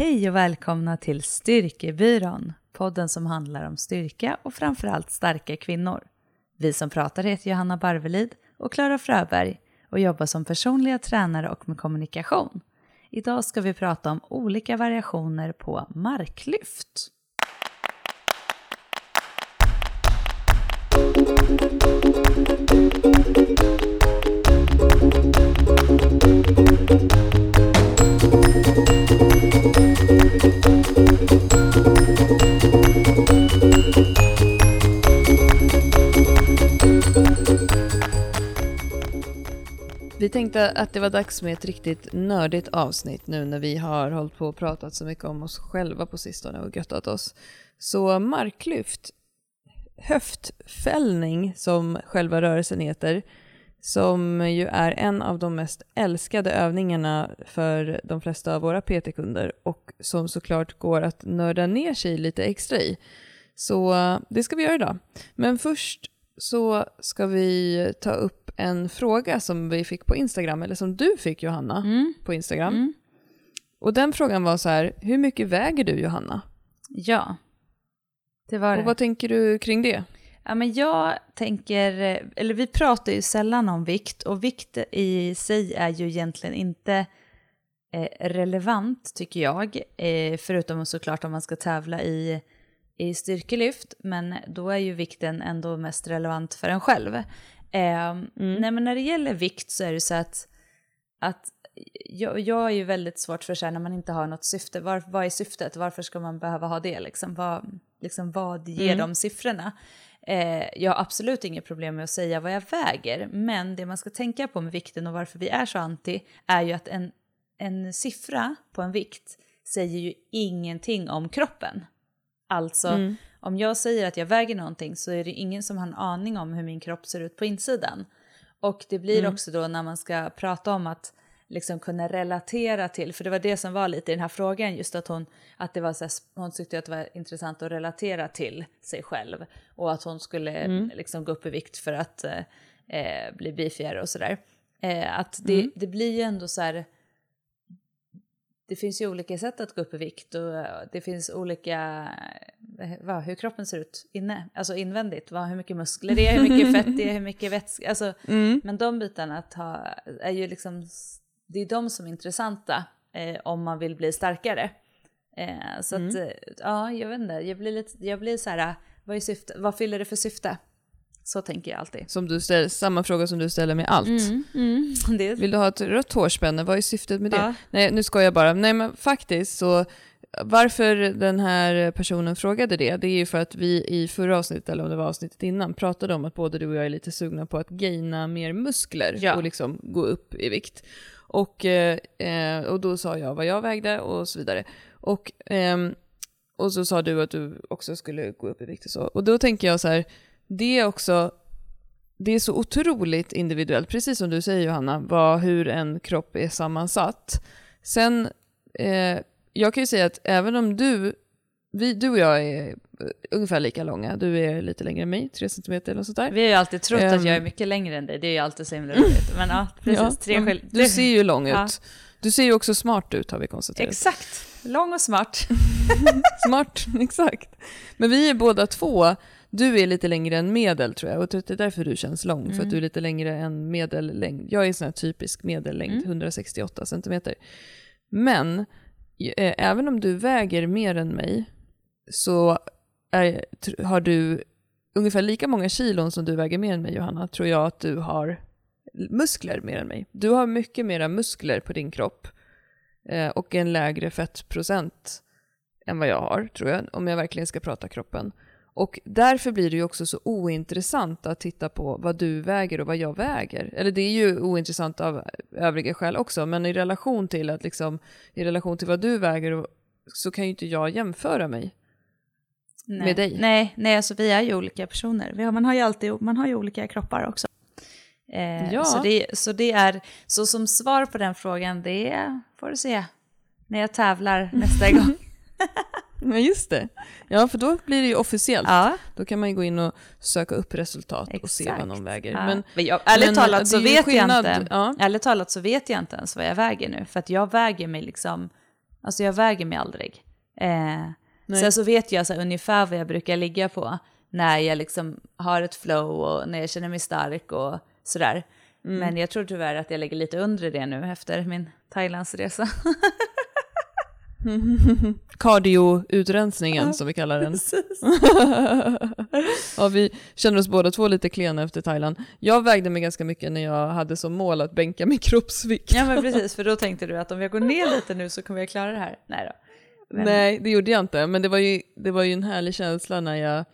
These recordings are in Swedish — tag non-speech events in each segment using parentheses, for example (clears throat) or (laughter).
Hej och välkomna till Styrkebyrån, podden som handlar om styrka och framförallt starka kvinnor. Vi som pratar heter Johanna Barvelid och Klara Fröberg och jobbar som personliga tränare och med kommunikation. Idag ska vi prata om olika variationer på marklyft. Vi tänkte att det var dags med ett riktigt nördigt avsnitt nu när vi har hållit på och pratat så mycket om oss själva på sistone och göttat oss. Så marklyft, höftfällning som själva rörelsen heter, som ju är en av de mest älskade övningarna för de flesta av våra PT-kunder och som såklart går att nörda ner sig lite extra i. Så det ska vi göra idag. Men först så ska vi ta upp en fråga som vi fick på Instagram, eller som du fick Johanna Mm. på Instagram. Mm. Och den frågan var så här, hur mycket väger du Johanna? Ja, det var det. Och vad tänker du kring det? Ja, men jag tänker, eller vi pratar ju sällan om vikt och vikt i sig är ju egentligen inte eh, relevant tycker jag, eh, förutom såklart om man ska tävla i, i styrkelyft, men då är ju vikten ändå mest relevant för en själv. Eh, Nej men när det gäller vikt så är det så att, att jag, jag är ju väldigt svårt för när man inte har något syfte. Var, vad är syftet? Varför ska man behöva ha det? Liksom, vad, liksom, vad ger de siffrorna? Eh, jag har absolut inget problem med att säga vad jag väger, men det man ska tänka på med vikten och varför vi är så anti är ju att en, en siffra på en vikt säger ju ingenting om kroppen. Alltså, om jag säger att jag väger någonting så är det ingen som har en aning om hur min kropp ser ut på insidan. Och det blir också då när man ska prata om att liksom kunna relatera till, för det var det som var lite i den här frågan, just att hon, att det var så här, hon tyckte att det var intressant att relatera till sig själv och att hon skulle liksom gå upp i vikt för att eh, eh, bli beefigare och sådär. Eh, att det, det blir ju ändå så här, det finns ju olika sätt att gå upp i vikt och eh, det finns olika, eh, vad, hur kroppen ser ut inne, alltså invändigt, vad, hur mycket muskler det är, hur mycket fett det är, hur mycket vätska, alltså, (laughs) men de bitarna att ha, är ju liksom, det är de som är intressanta eh, om man vill bli starkare. Eh, så att, eh, ja, jag vet inte, jag blir lite, jag blir så här, vad, är syfte, vad fyller det för syfte? Så tänker jag alltid. Som du ställer, samma fråga som du ställer med allt. Det, Vill du ha ett rött hårspänne? Vad är syftet med det? Ja. Nej, nu ska jag bara. Nej, men faktiskt så varför den här personen frågade det, det är ju för att vi i förra avsnittet, eller om det var avsnittet innan, pratade om att både du och jag är lite sugna på att gaina mer muskler Ja. och liksom gå upp i vikt. Och, eh, eh, och då sa jag vad jag vägde och så vidare. Och, ehm, och så sa du att du också skulle gå upp i vikt och så. Och då tänker jag så här, det är också det är så otroligt individuellt, precis som du säger Johanna, vad, hur en kropp är sammansatt. Sen, eh, jag kan ju säga att även om du, vi, du och jag är eh, ungefär lika långa, du är lite längre än mig, tre centimeter eller något sånt där. Vi har ju alltid trott att Ehm. jag är mycket längre än dig, det är ju alltid så himla roligt. Men ja, (laughs) precis. Ja, tre skil- du ser ju lång ut. Ja. Du ser ju också smart ut har vi konstaterat. Exakt, lång och smart. (laughs) Smart, (laughs) exakt. Men vi är båda två, du är lite längre än medel tror jag och det är därför du känns lång, för Mm. att du är lite längre än medellängd. Jag är sån här typisk medellängd, Mm. 168 centimeter. Men eh, även om du väger mer än mig så är, har du ungefär lika många kilon som du väger mer än mig Johanna, tror jag att du har muskler mer än mig. Du har mycket mera muskler på din kropp eh, och en lägre fettprocent än vad jag har, tror jag, om jag verkligen ska prata kroppen. Och därför blir det ju också så ointressant att titta på vad du väger och vad jag väger. Eller det är ju ointressant av övriga skäl också, men i relation till att liksom, i relation till vad du väger så kan ju inte jag jämföra mig. Nej. Med dig. Nej, nej alltså vi är ju olika personer. Man har ju alltid man har ju olika kroppar också. Eh, Ja. så, det, så det är, så som svar på den frågan, det får du se när jag tävlar nästa (laughs) gång. (laughs) Men just det. Ja, för då blir det ju officiellt. Ja, Då kan man ju gå in och söka upp resultat och se vad Exakt. någon väger. ja. Men, Men jag, ärligt, men, talat så vet skillnad, jag inte, ja. ärligt talat så vet jag inte ens vad jag väger nu. För att jag väger mig liksom Alltså jag väger mig aldrig. Eh, sen så vet jag så här, ungefär vad jag brukar ligga på när jag liksom har ett flow och när jag känner mig stark och sådär. Mm. Men jag tror tyvärr att jag ligger lite under det nu efter min Thailandsresa. (laughs) (laughs) Cardio-utrensningen som vi kallar den. (laughs) ja, vi känner oss båda två lite klena efter Thailand. Jag vägde mig ganska mycket när jag hade som mål att bänka min kroppsvikt. ja men (laughs) precis, för då tänkte du att om jag går ner lite nu så kommer jag klara det här. Nej då. Men, Nej, det gjorde jag inte. Men det var ju, det var ju en härlig känsla när jag,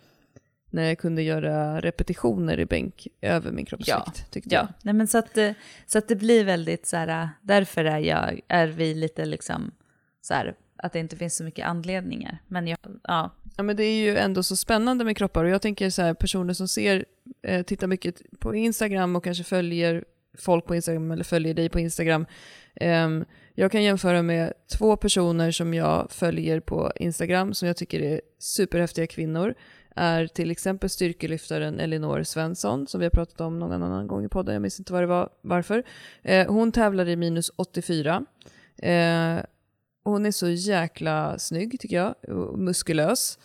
när jag kunde göra repetitioner i bänk över min kroppsvikt. Ja, tyckte Ja, jag. nej men så att, så att det blir väldigt så här, därför är, jag, är vi lite liksom så här, att det inte finns så mycket anledningar. Men jag, ja, Ja, men det är ju ändå så spännande med kroppar och jag tänker så här, personer som ser, eh, tittar mycket på Instagram och kanske följer folk på Instagram eller följer dig på Instagram. Eh, jag kan jämföra med två personer som jag följer på Instagram som jag tycker är superhäftiga kvinnor. Är till exempel styrkelyftaren Elinor Svensson som vi har pratat om någon annan gång i podden, jag minns inte vad det var, varför. Eh, hon tävlar i minus 84. Eh, hon är så jäkla snygg tycker jag, och muskulös.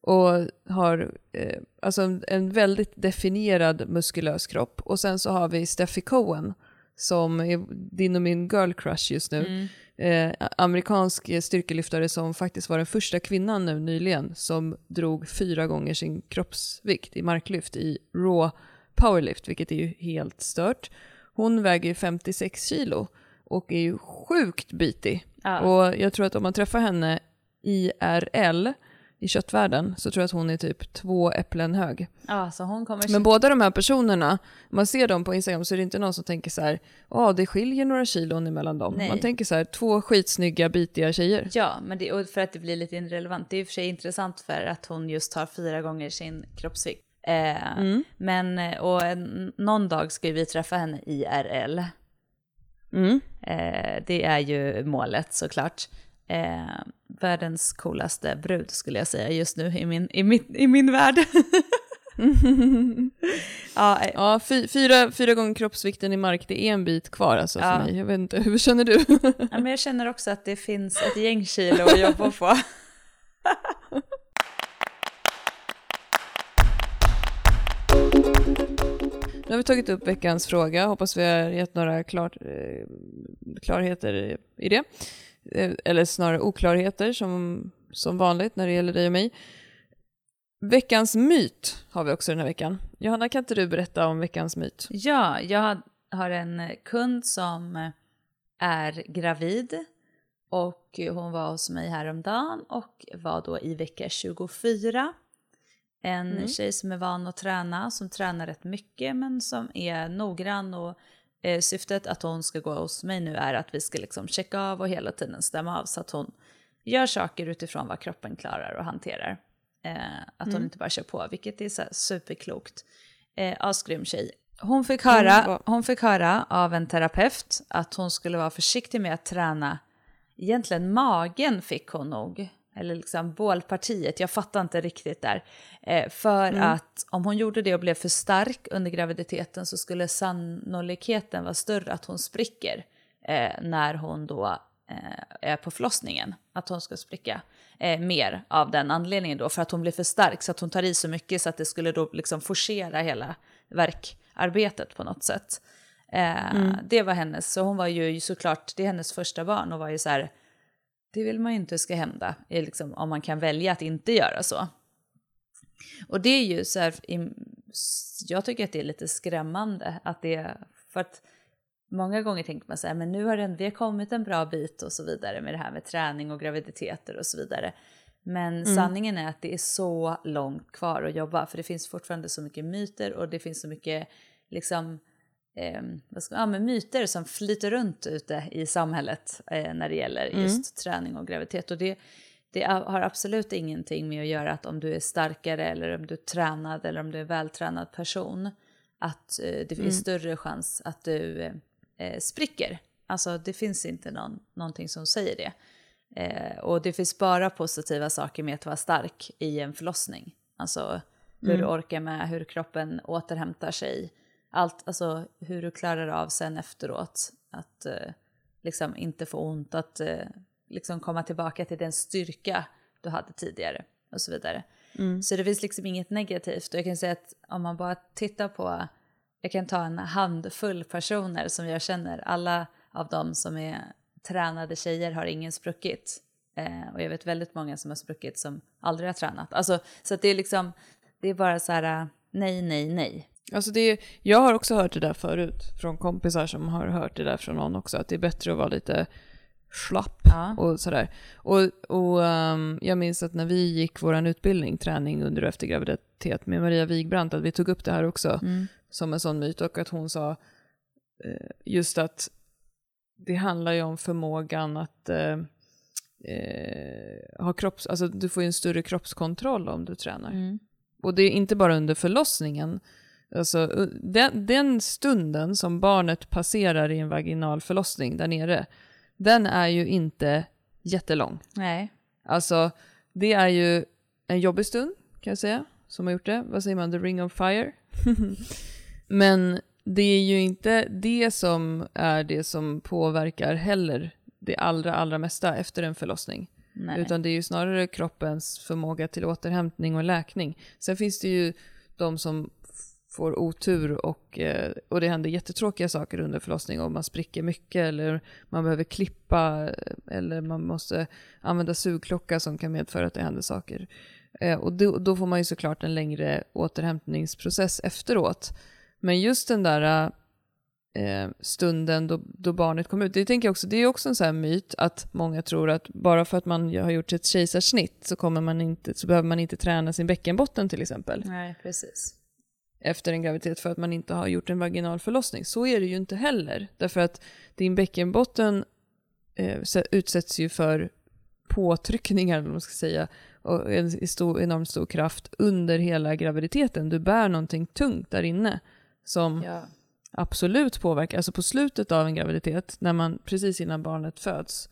Och har eh, alltså en, en väldigt definierad muskulös kropp. Och sen så har vi Steffi Cohen som är din och min girl crush just nu. Eh, amerikansk styrkelyftare som faktiskt var den första kvinnan nu nyligen som drog fyra gånger sin kroppsvikt i marklyft i raw powerlift, vilket är ju helt stört. Hon väger ju 56 kilo och är ju sjukt bitig. Ja. Och jag tror att om man träffar henne IRL i köttvärlden så tror jag att hon är typ två äpplen hög. ja, så hon kommer... Men båda de här personerna, man ser dem på Instagram så är det inte någon som tänker så här, ja det skiljer några kilon emellan dem. Nej. Man tänker så här, två skitsnygga bitiga tjejer. Ja, men det, och för att det blir lite irrelevant. Det är i och för sig intressant för att hon just har fyra gånger sin kroppsvikt. Eh, Men, eh, och någon dag ska vi träffa henne IRL. Mm. Eh, det är ju målet såklart. Eh, världens coolaste brud skulle jag säga just nu i min, i min, i min värld. (laughs) ja, eh, Ja, fy, fyra, fyra gånger kroppsvikten i mark, det är en bit kvar alltså för Ja. mig. Jag vet inte, hur känner du? ja, men jag känner också att det finns ett gäng kilo att jobba på. (laughs) Nu har vi tagit upp veckans fråga, hoppas vi har gett några klar, eh, klarheter i det. Eh, eller snarare oklarheter som, som vanligt när det gäller dig och mig. Veckans myt har vi också den här veckan. Johanna, kan inte du berätta om veckans myt? Ja, jag har en kund som är gravid och hon var hos mig häromdagen och var då i vecka 24. En tjej som är van att träna, som tränar rätt mycket men som är noggrann och eh, syftet att hon ska gå hos mig nu är att vi ska liksom checka av och hela tiden stämma av så att hon gör saker utifrån vad kroppen klarar och hanterar. Eh, att hon inte bara kör på, vilket är så superklokt. Eh, asgrym tjej. Hon fick, höra, Mm, hon fick höra av en terapeut att hon skulle vara försiktig med att träna. Egentligen magen fick hon nog, eller liksom bålpartiet, jag fattar inte riktigt där. Eh, för att om hon gjorde det och blev för stark under graviditeten så skulle sannolikheten vara större att hon spricker eh, när hon då eh, är på förlossningen. Att hon ska spricka mer av den anledningen då, för att hon blir för stark så att hon tar i så mycket så att det skulle då liksom forcera hela verkarbetet på något sätt. Eh, Det var hennes, så hon var ju såklart, det är hennes första barn och var ju så här, det vill man ju inte ska hända, liksom, om man kan välja att inte göra så. Och det är ju så här, jag tycker att det är lite skrämmande att det, för att många gånger tänker man så här, men nu har vi har kommit en bra bit och så vidare med det här med träning och graviditeter och så vidare. Men sanningen är att det är så långt kvar att jobba, för det finns fortfarande så mycket myter och det finns så mycket liksom eh, vad ska, ja, men myter som flyter runt ute i samhället eh, när det gäller just träning och graviditet. Och det, det har absolut ingenting med att göra att om du är starkare eller om du är tränad eller om du är vältränad person att eh, det är större chans att du eh, spricker. Alltså det finns inte någon, någonting som säger det. Eh, och det finns bara positiva saker med att vara stark i en förlossning. Alltså hur du orkar med, hur kroppen återhämtar sig. Allt, alltså hur du klarar av sen efteråt. Att eh, liksom inte få ont, att eh, liksom komma tillbaka till den styrka du hade tidigare och så vidare. Mm. Så det finns liksom inget negativt och jag kan säga att om man bara tittar på, jag kan ta en handfull personer som jag känner, alla av dem som är tränade tjejer har ingen spruckit. Eh, och jag vet väldigt många som har spruckit som aldrig har tränat. Alltså, så det är liksom, det är bara så här, äh, nej, nej, nej. Alltså det, jag har också hört det där förut från kompisar som har hört det där från någon också, att det är bättre att vara lite slapp Ja. och sådär. Och, och ehm, jag minns att när vi gick vår utbildning, träning under och efter graviditet med Maria Wigbrandt, att vi tog upp det här också Mm. som en sån myt och att hon sa eh, just att det handlar ju om förmågan att eh, eh, ha kropps, alltså du får ju en större kroppskontroll om du tränar. Mm. Och det är inte bara under förlossningen. Alltså, u- den, den stunden som barnet passerar i en vaginal förlossning där nere, den är ju inte jättelång. Nej. Alltså, det är ju en jobbig stund, kan jag säga, som har gjort det. Vad säger man? The ring of fire? (laughs) Men det är ju inte det som är det som påverkar heller det allra, allra mesta efter en förlossning. nej. Utan det är ju snarare kroppens förmåga till återhämtning och läkning. Sen finns det ju de som får otur och, eh, och det händer jättetråkiga saker under förlossning och man spricker mycket eller man behöver klippa eller man måste använda sugklocka som kan medföra att det händer saker. Eh, och då, då får man ju såklart en längre återhämtningsprocess efteråt. Men just den där eh, stunden då, då barnet kom ut. Det tänker jag också, det är också en sån här myt att många tror att bara för att man har gjort ett kejsarsnitt så, kommer man inte, så behöver man inte träna sin bäckenbotten till exempel nej, precis efter en graviditet för att man inte har gjort en vaginal förlossning. Så är det ju inte heller. Därför att din bäckenbotten eh, utsätts ju för påtryckningar, man ska säga, och en stor, enormt stor kraft under hela graviditeten. Du bär någonting tungt där inne som Ja. absolut påverkar, alltså på slutet av en graviditet, när man precis innan barnet föds,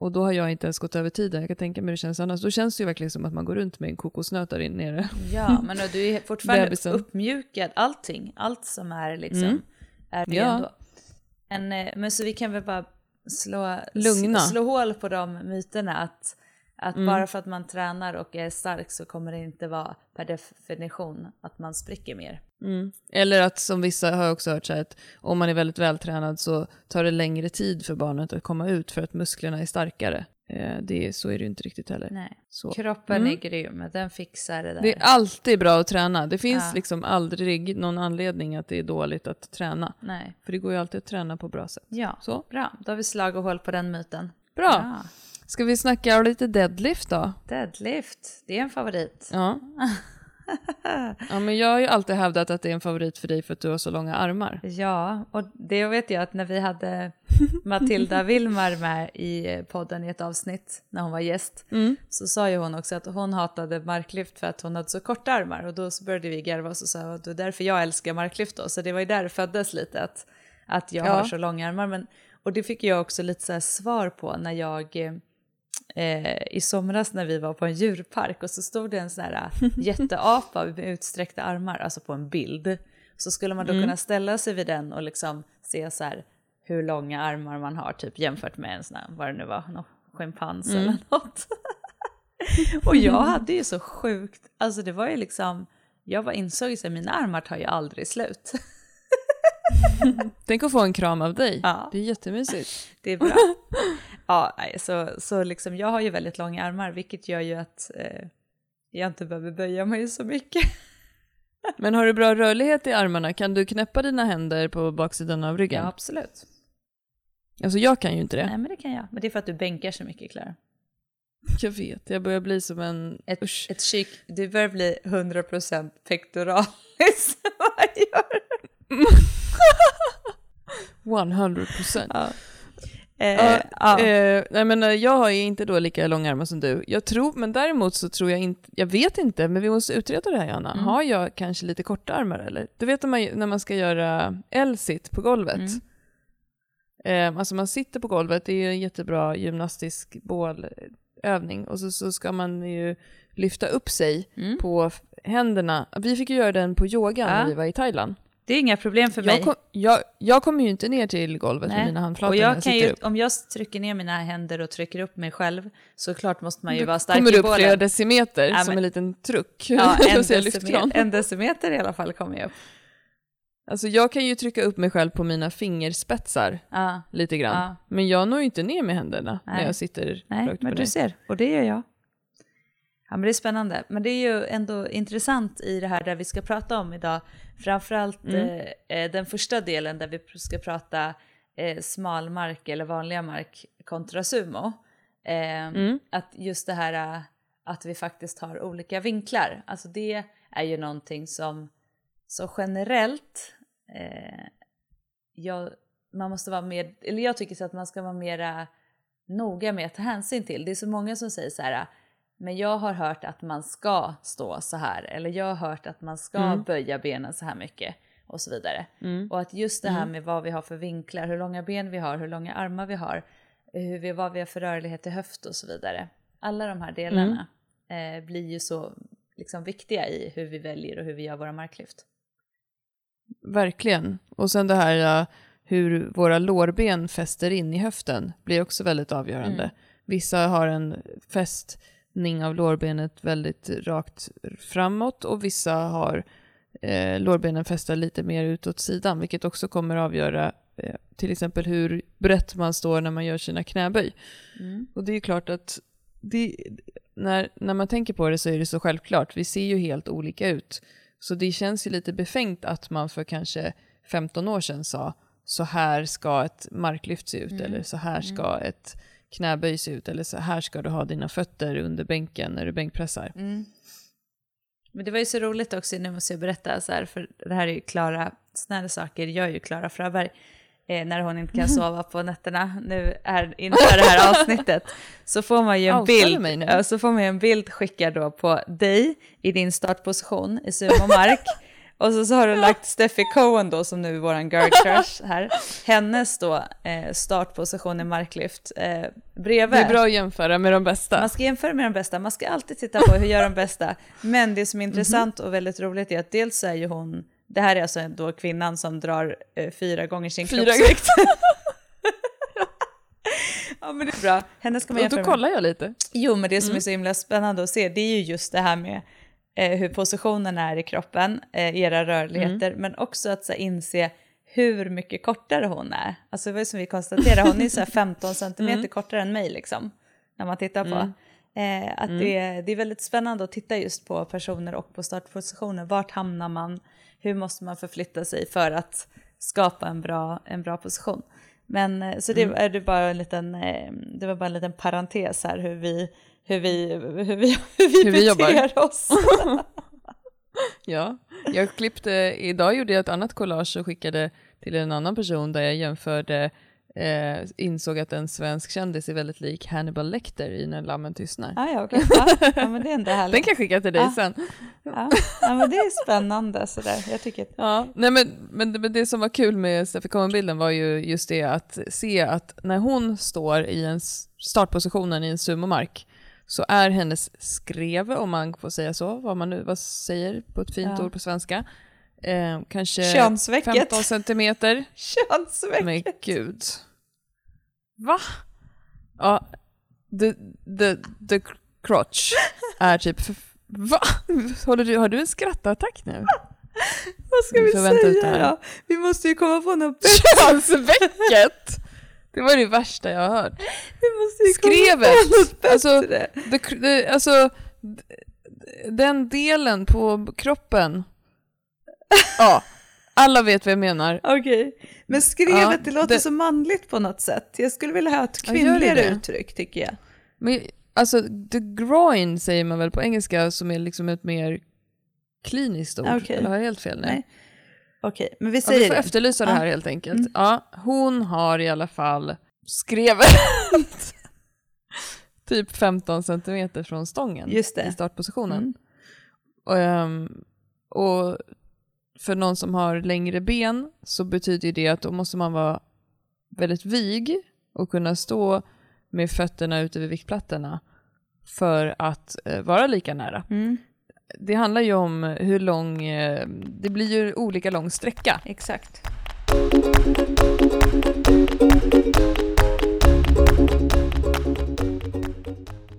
och då har jag inte ens gått över tiden, jag kan tänka mig hur det känns annars, då känns det ju verkligen som att man går runt med en kokosnöt där inne nere. ja, men du är fortfarande Bebisen. uppmjukad, allting, allt som är liksom, Mm. är det Ja. ändå. En, eh, men så vi kan väl bara slå, Lugna. slå hål på de myterna att, att Mm. bara för att man tränar och är stark så kommer det inte vara per definition att man spricker mer. Mm. Eller att som vissa har jag också hört så här, att om man är väldigt vältränad så tar det längre tid för barnet att komma ut för att musklerna är starkare. Eh, det, så är det ju inte riktigt heller. Nej. Så. Kroppen Mm. är grym, den fixar det där. Det är alltid bra att träna. Det finns Ja. liksom aldrig någon anledning att det är dåligt att träna. Nej. För det går ju alltid att träna på bra sätt. Ja, Så. bra. Då har vi slagit hål på den myten. Bra. Ja. Ska vi snacka lite deadlift då? Deadlift, det är en favorit. Ja. (laughs) ja, men jag har ju alltid hävdat att det är en favorit för dig för att du har så långa armar. Ja, och det vet jag att när vi hade Matilda (laughs) Wilmar med i podden i ett avsnitt när hon var gäst Mm. så sa ju hon också att hon hatade marklyft för att hon hade så korta armar och då så började vi garva och så sa att det är därför jag älskar marklyft då så det var ju där det föddes lite att, att jag Ja. har så långa armar men, och det fick jag också lite så svar på när jag eh, i somras när vi var på en djurpark och så stod det en sån här (laughs) jätteapa med utsträckta armar, alltså på en bild. Så skulle man då kunna ställa sig vid den och liksom se så här hur långa armar man har, typ jämfört med en sån här, vad det nu var, någon schimpans eller något. (laughs) och jag (laughs) hade ju så sjukt, alltså det var ju liksom, jag var insåg ju att mina armar tar ju aldrig slut. Tänk att få en kram av dig. Ja. Det är jättemysigt. (laughs) Det är bra. ja, så, så liksom, jag har ju väldigt långa armar, vilket gör ju att eh, jag inte behöver böja mig så mycket. (laughs) Men har du bra rörlighet i armarna? Kan du knäppa dina händer på baksidan av ryggen? Ja, absolut. Alltså jag kan ju inte det. Nej, men det kan jag. Men det är för att du bänkar så mycket, Klara. Jag vet, jag börjar bli som en... Ett, Usch. ett kyk, du börjar bli 100% pectoralis (laughs) vad jag gör. 100 procent. Ja. Eh, Ja. Eh, nej men eh, jag har ju inte då lika långa armar som du. Jag tror, men däremot så tror jag inte, jag vet inte, men vi måste utreda det här Johanna. Mm. Har jag kanske lite korta armar eller? Du vet när man, när man ska göra L-sit på golvet. Mm. Eh, alltså man sitter på golvet, det är ju en jättebra gymnastisk bålövning. Och så, så ska man ju lyfta upp sig Mm. på händerna. Vi fick ju göra den på yoga när vi var i Thailand. Det är inga problem för mig. Jag, kom, jag, jag kommer ju inte ner till golvet med mina handflator och när jag jag kan sitter ju, upp. Om jag trycker ner mina händer och trycker upp mig själv, så klart måste man ju Då vara stark kommer i du upp flera decimeter Ja, som en liten truck. Ja, (laughs) en, decimeter, en decimeter i alla fall kommer jag upp. Alltså jag kan ju trycka upp mig själv på mina fingerspetsar Ja, lite grann. Ja. Men jag når ju inte ner med händerna när Nej. jag sitter nej, rakt på men dig. du ser, och det gör jag. Ja, men det är spännande. Men det är ju ändå intressant i det här där vi ska prata om idag. Framförallt Mm. eh, eh, den första delen där vi ska prata eh, smal mark eller vanliga mark kontra sumo. Eh, Mm. Att just det här eh, att vi faktiskt har olika vinklar. Alltså det är ju någonting som så generellt eh, jag, man måste vara mer, eller jag tycker så att man ska vara mera noga med att ta hänsyn till. Det är så många som säger så här, men jag har hört att man ska stå så här, eller jag har hört att man ska Mm. böja benen så här mycket och så vidare. Mm. Och att just det här med vad vi har för vinklar, hur långa ben vi har, hur långa armar vi har, hur vi, vad vi har för rörlighet i höft och så vidare. Alla de här delarna eh, blir ju så liksom, viktiga i hur vi väljer och hur vi gör våra marklyft. Verkligen. Och sen det här uh, hur våra lårben fäster in i höften blir också väldigt avgörande. Mm. Vissa har en fästning av lårbenet väldigt rakt framåt och vissa har eh, lårbenen fästa lite mer utåt sidan, vilket också kommer avgöra eh, till exempel hur brett man står när man gör sina knäböj. Mm. Och det är ju klart att det, när, när man tänker på det så är det så självklart. Vi ser ju helt olika ut. Så det känns ju lite befängt att man för kanske 15 år sedan sa så här ska ett marklyft se ut Mm. eller så här ska ett knäböj se ut eller så här ska du ha dina fötter under bänken när du bänkpressar. Mm. Men det var ju så roligt också, nu måste jag berätta så här, för det här är ju Klara, här saker gör ju Klara Fröberg eh, när hon inte kan sova på nätterna nu är inför det här avsnittet. Så får man ju en (laughs) bild, så får man en bild skickad då på dig i din startposition i sumomark. (laughs) Och så, så har du lagt Steffi Cohen då som nu är våran girl crush här, hennes då eh, startposition i marklyft eh, bredvid. Det är bra att jämföra med de bästa. Man ska jämföra med de bästa, man ska alltid titta på hur gör de bästa. Men det som är intressant och väldigt roligt är att dels så är ju hon, det här är alltså då kvinnan som drar eh, fyra gånger sin Fyra kroppsvikt. (laughs) ja men det är bra, henne ska man jämföra då kollar jag lite. Jo men det som är så himla spännande att se det är ju just det här med eh, hur positionen är i kroppen, eh, era rörligheter, men också att så inse hur mycket kortare hon är. Alltså det var ju som vi konstaterade, hon är så här 15 centimeter kortare än mig liksom, när man tittar på. Eh, att det, det är väldigt spännande att titta just på personer och på startpositioner. Vart hamnar man? Hur måste man förflytta sig för att skapa en bra, en bra position? Men eh, så det är det bara en liten, eh, det var bara en liten parentes här hur vi, hur vi, hur vi, (laughs) hur vi, Hur vi jobbar. beter oss. (laughs) Ja, jag klippte, idag gjorde jag ett annat collage och skickade till en annan person där jag jämförde, eh, insåg att en svensk kändis är väldigt lik Hannibal Lecter i När lammen tystnar. ah, ja, okej. ja, ja, men det är ändå härligt. Den kan jag skicka till dig Ja. sen. Ja, ja, men det är spännande sådär. Jag tycker att, Ja, nej men, men, det, men det som var kul med Steffi Cohen-bilden var ju just det att se att när hon står i en startpositionen i en sumomark så är hennes skreve, om man får säga så, vad man nu vad säger på ett fint Ja. ord på svenska, eh, kanske Könsvecket. 15 centimeter. (laughs) könsveck. Men gud. Va? Ja, the, the, the crotch är typ... Va? Håller du, har du en skrattattack nu? Vad ska Vi säga då? Vi måste ju komma på något bättre. Könsvecket! Det var det värsta jag har hört. Vi måste ju komma Skrevet! på något bättre. Alltså, the, the, alltså, den delen på kroppen. Ja, alla vet vad jag menar. Okej, men skrevet Ja, det låter det- så manligt på något sätt. Jag skulle vilja ha ett Ja, kvinnligare det? uttryck tycker jag. Men, alltså, the groin säger man väl på engelska som är liksom ett mer kliniskt ord. Okej. Eller har jag helt fel nu? Nej. Okej, men vi Ja, vi säger får det. efterlysa det Ja. här helt enkelt. Ja, hon har i alla fall skrevet (laughs) typ 15 centimeter från stången i startpositionen. Mm. Och, ehm, och för någon som har längre ben så betyder det att då måste man vara väldigt vig och kunna stå med fötterna ute vid viktplattorna för att eh, vara lika nära. Mm. det handlar ju om hur lång, eh, det blir ju olika lång sträcka. Exakt.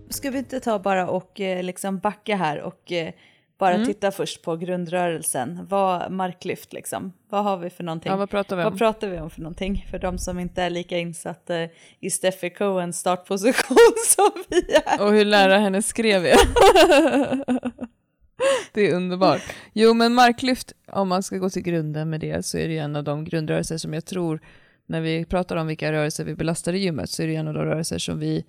Ska vi inte ta bara och eh, liksom backa här och eh, bara Mm. titta först på grundrörelsen. Vad marklyft liksom? Vad har vi för någonting? Ja, vad pratar vi om? Vad pratar vi om för någonting? För de som inte är lika insatta i Steffi Cohens startposition (laughs) som vi är. Och hur nära henne skrev jag. (laughs) det är underbart. Jo, men marklyft, om man ska gå till grunden med det, så är det en av de grundrörelser som jag tror, när vi pratar om vilka rörelser vi belastar i gymmet, så är det en av de rörelser som vi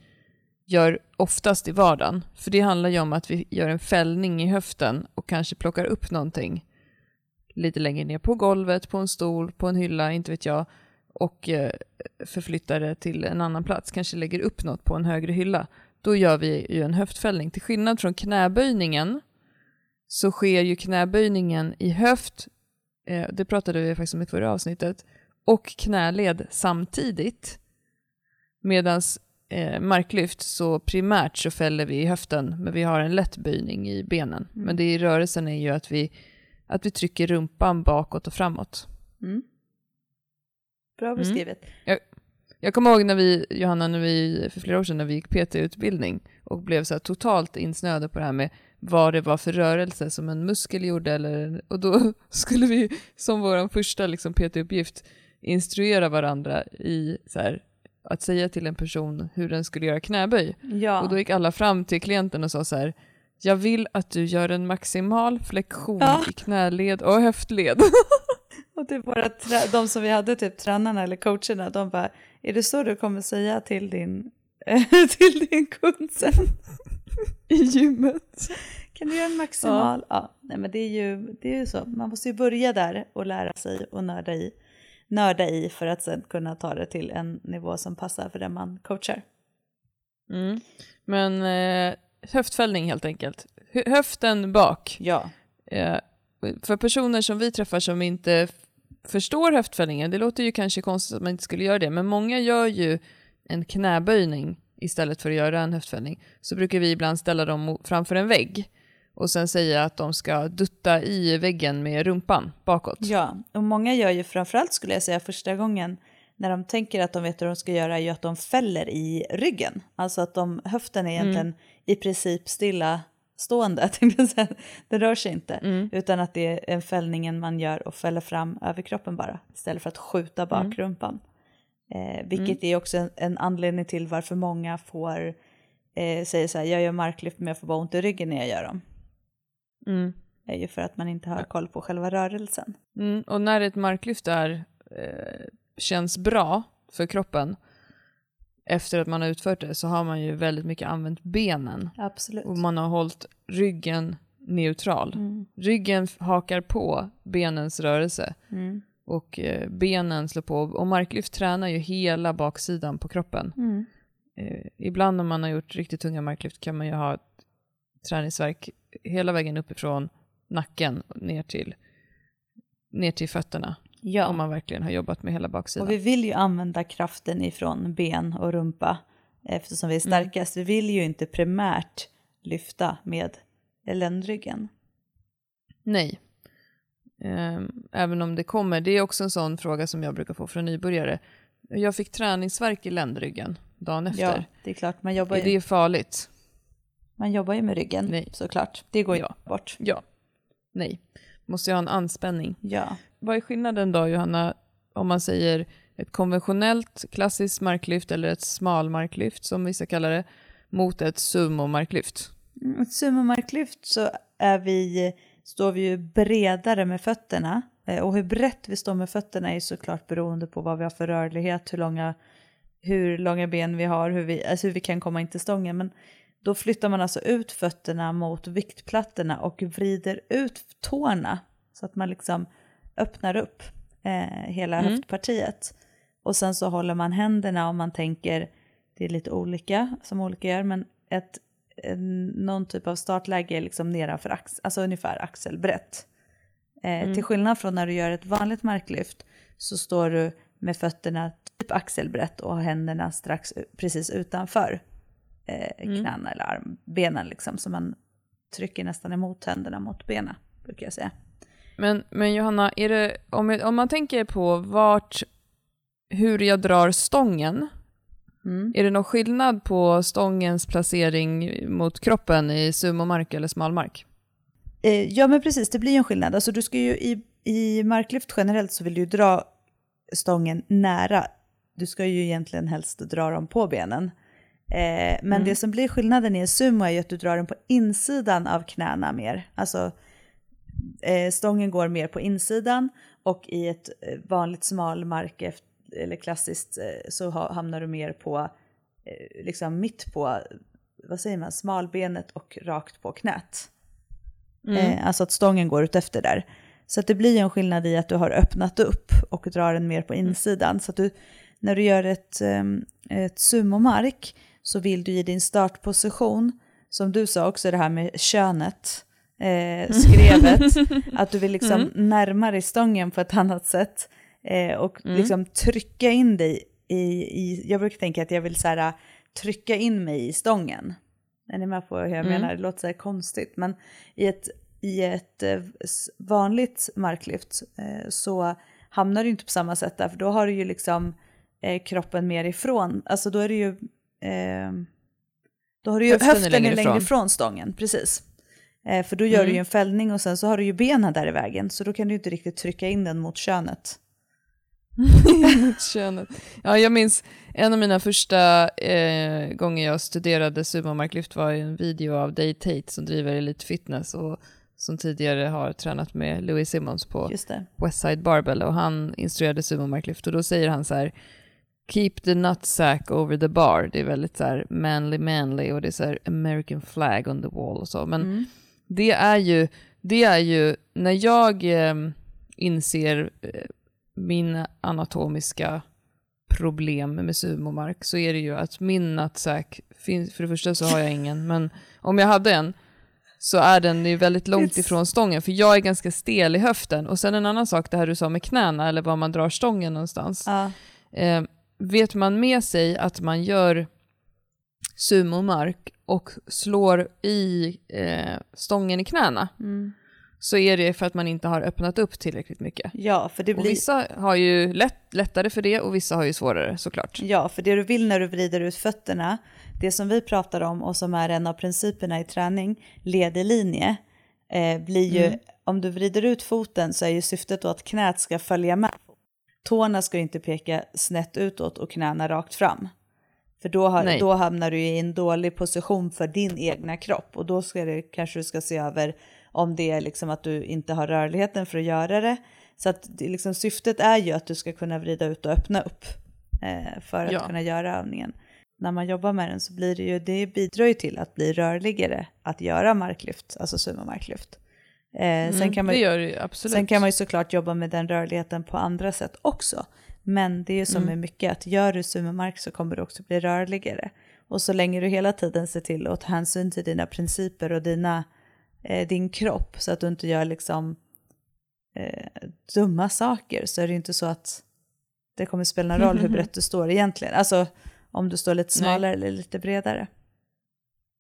gör oftast i vardagen. För det handlar ju om att vi gör en fällning i höften och kanske plockar upp någonting lite längre ner på golvet, på en stol, på en hylla, inte vet jag, och eh, förflyttar det till en annan plats, kanske lägger upp något på en högre hylla. Då gör vi ju en höftfällning. Till skillnad från knäböjningen så sker ju knäböjningen i höft, eh, det pratade vi faktiskt om i förra avsnittet, och knäled samtidigt. Medan eh, marklyft så primärt så fäller vi i höften, men vi har en lätt böjning i benen. Men det i rörelsen är ju att vi, att vi trycker rumpan bakåt och framåt. Mm. Bra beskrivet. Jag kommer ihåg när vi, Johanna, när vi, för flera år sedan när vi gick PT-utbildning och blev så här totalt insnöade på det här med vad det var för rörelse som en muskel gjorde. Eller, och då (laughs) skulle vi som vår första liksom, PT-uppgift instruera varandra i så här, att säga till en person hur den skulle göra knäböj. Ja. Och då gick alla fram till klienten och sa så här, jag vill att du gör en maximal flexion Ja. i knäled och höftled. (laughs) Och det våra trä- de som vi hade, typ tränarna eller coacherna, de bara, är det så du kommer säga till din, (laughs) till din kund sen? (laughs) I gymmet. Kan du göra en maximal? Ja. nej men det är, ju, det är ju så, man måste ju börja där och lära sig och nörda i, nörda i för att sen kunna ta det till en nivå som passar för den man coachar. Mm. Men eh, höftfällning helt enkelt. Hö- höften bak. Ja. Eh, för personer som vi träffar som inte förstår höftfällningen, det låter ju kanske konstigt att man inte skulle göra det, men många gör ju en knäböjning istället för att göra en höftfällning. Så brukar vi ibland ställa dem framför en vägg och sen säga att de ska dutta i väggen med rumpan bakåt. Ja, och många gör ju framförallt skulle jag säga första gången när de tänker att de vet hur de ska göra är ju att de fäller i ryggen. Alltså att de, höften är egentligen i princip stilla stående, (laughs) den rör sig inte. Utan att det är en fällningen man gör och fäller fram överkroppen bara istället för att skjuta bak rumpan. Eh, vilket är också en, en anledning till varför många får eh, säga så här, jag gör marklyft men jag får bara ont i ryggen när jag gör dem. Mm. Är ju för att man inte har koll på själva rörelsen. Mm, och när ett marklyft är, eh, känns bra för kroppen efter att man har utfört det så har man ju väldigt mycket använt benen Absolut. och man har hållit ryggen neutral. Mm. Ryggen hakar på benens rörelse Mm. och eh, benen slår på och marklyft tränar ju hela baksidan på kroppen. Mm. Eh, ibland om man har gjort riktigt tunga marklyft kan man ju ha träningsverk hela vägen uppifrån nacken ner till, ner till fötterna. Ja, Om man verkligen har jobbat med hela baksidan. och vi vill ju använda kraften ifrån ben och rumpa eftersom vi är Mm. starkast. Vi vill ju inte primärt lyfta med ländryggen. Nej. Ehm, även om det kommer, det är också en sån fråga som jag brukar få från nybörjare. Jag fick träningsverk i ländryggen dagen efter. Ja, det är klart, man jobbar är ju, det farligt? Man jobbar ju med ryggen Nej. såklart. Det går ju Ja. bort. Ja. Nej. Måste jag ha en anspänning? Ja. Vad är skillnaden då, Johanna, om man säger ett konventionellt klassiskt marklyft eller ett smalmarklyft som vissa kallar det, mot ett sumo-marklyft? Mm, Ett sumomarklyft så är vi, står vi ju bredare med fötterna. Eh, Och hur brett vi står med fötterna är ju såklart beroende på vad vi har för rörlighet, hur långa, hur långa ben vi har, hur vi, alltså hur vi kan komma in till stången. Men då flyttar man alltså ut fötterna mot viktplattorna och vrider ut tårna så att man liksom öppnar upp eh, hela Mm. höftpartiet. Och sen så håller man händerna om man tänker, det är lite olika som olika gör, men ett, en, någon typ av startläge är liksom nedanför axeln, alltså ungefär axelbrett. Eh, Till skillnad från när du gör ett vanligt marklyft så står du med fötterna typ axelbrett och har händerna strax precis utanför eh, knäna eller arm, benen liksom. Så man trycker nästan emot händerna mot benen, brukar jag säga. Men, men Johanna, är det, om, jag, om man tänker på vart, hur jag drar stången, Mm. är det någon skillnad på stångens placering mot kroppen i sumomark eller smalmark? Eh, ja men precis, det blir en skillnad. Alltså du ska ju i, i marklyft generellt så vill du ju dra stången nära. Du ska ju egentligen helst dra dem på benen. Eh, men Mm. det som blir skillnaden i en sumo är ju att du drar den på insidan av knäna mer. Alltså eh, stången går mer på insidan och i ett eh, vanligt smalmark eft- eller klassiskt eh, så ha, hamnar du mer på eh, liksom mitt på vad säger man, smalbenet och rakt på knät. Eh, alltså att stången går ut efter där. Så att det blir en skillnad i att du har öppnat upp och drar den mer på insidan. Så att du, när du gör ett, um, ett sumomark så vill du i din startposition, som du sa också det här med könet, eh, skrevet, (laughs) att du vill liksom närma dig stången på ett annat sätt eh, och liksom trycka in dig i, i, jag brukar tänka att jag vill så här, trycka in mig i stången. Är ni med på hur jag menar? Det låter så här konstigt, men i ett, i ett eh, vanligt marklyft eh, så hamnar du inte på samma sätt där, för då har du ju liksom eh, kroppen mer ifrån, alltså då är det ju, eh, då har du ju Höften höften, längre är längre ifrån. ifrån stången, precis. Eh, för då gör du ju en fällning och sen så har du ju benen där i vägen, så då kan du ju inte riktigt trycka in den mot könet. Mot (laughs) könet. Ja, jag minns en av mina första eh, gånger jag studerade sumomarklyft var i en video av Dave Tate som driver Elite Fitness och som tidigare har tränat med Louis Simmons på. Westside Barbell och han instruerade sumomarklyft och då säger han så här Keep the nutsack over the bar. Det är väldigt så här manly manly och det är så här American flag on the wall och så. Men det är ju, det är ju när jag eh, inser eh, min anatomiska problem med sumomark så är det ju att min nutsack finns, för det första så har jag ingen, (laughs) men om jag hade en så är den ju väldigt långt It's- ifrån stången, för jag är ganska stel i höften. Och sen en annan sak, det här du sa med knäna, eller var man drar stången någonstans. Ja. Eh, vet man med sig att man gör sumomark och slår i eh, stången i knäna, Mm. så är det för att man inte har öppnat upp tillräckligt mycket. ja, för det Och blir... vissa har ju lätt, lättare för det och vissa har ju svårare såklart. Ja, för det du vill när du vrider ut fötterna, det som vi pratar om och som är en av principerna i träning, led i linje, eh, blir ju, om du vrider ut foten så är ju syftet då att knät ska följa med. Tårna ska inte peka snett utåt och knäna rakt fram. För då, har, då hamnar du i en dålig position för din egna kropp och då ska det, kanske du ska se över om det är liksom att du inte har rörligheten för att göra det. Så att liksom, syftet är ju att du ska kunna vrida ut och öppna upp eh, för att Ja. kunna göra övningen. När man jobbar med den så blir det ju, det bidrar ju till att bli rörligare att göra marklyft, alltså sumomarklyft. Eh, sen, kan man, ju- sen kan man ju såklart jobba med den rörligheten på andra sätt också. Men det är ju som med mycket, att gör du sumomark så kommer du också bli rörligare. Och så länge du hela tiden ser till att ta hänsyn till dina principer och dina, eh, din kropp så att du inte gör liksom eh, dumma saker så är det ju inte så att det kommer spela någon roll hur brett (laughs) du står egentligen. Alltså om du står lite Nej. smalare eller lite bredare.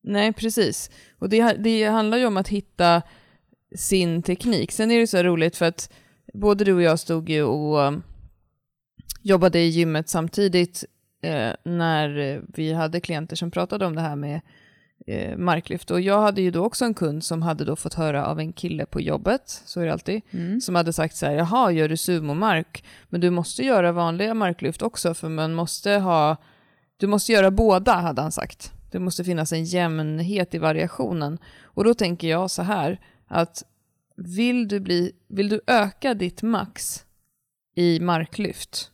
Nej, precis. Och det, det handlar ju om att hitta sin teknik. Sen är det så roligt för att både du och jag stod ju och um, jobbade i gymmet samtidigt eh, när vi hade klienter som pratade om det här med eh, marklyft. Och jag hade ju då också en kund som hade då fått höra av en kille på jobbet, så är det alltid, som hade sagt så här, jaha, gör du sumomark? Men du måste göra vanliga marklyft också, för man måste ha, du måste göra båda, hade han sagt. Det måste finnas en jämnhet i variationen. Och då tänker jag så här, att vill du, bli, vill du öka ditt max i marklyft,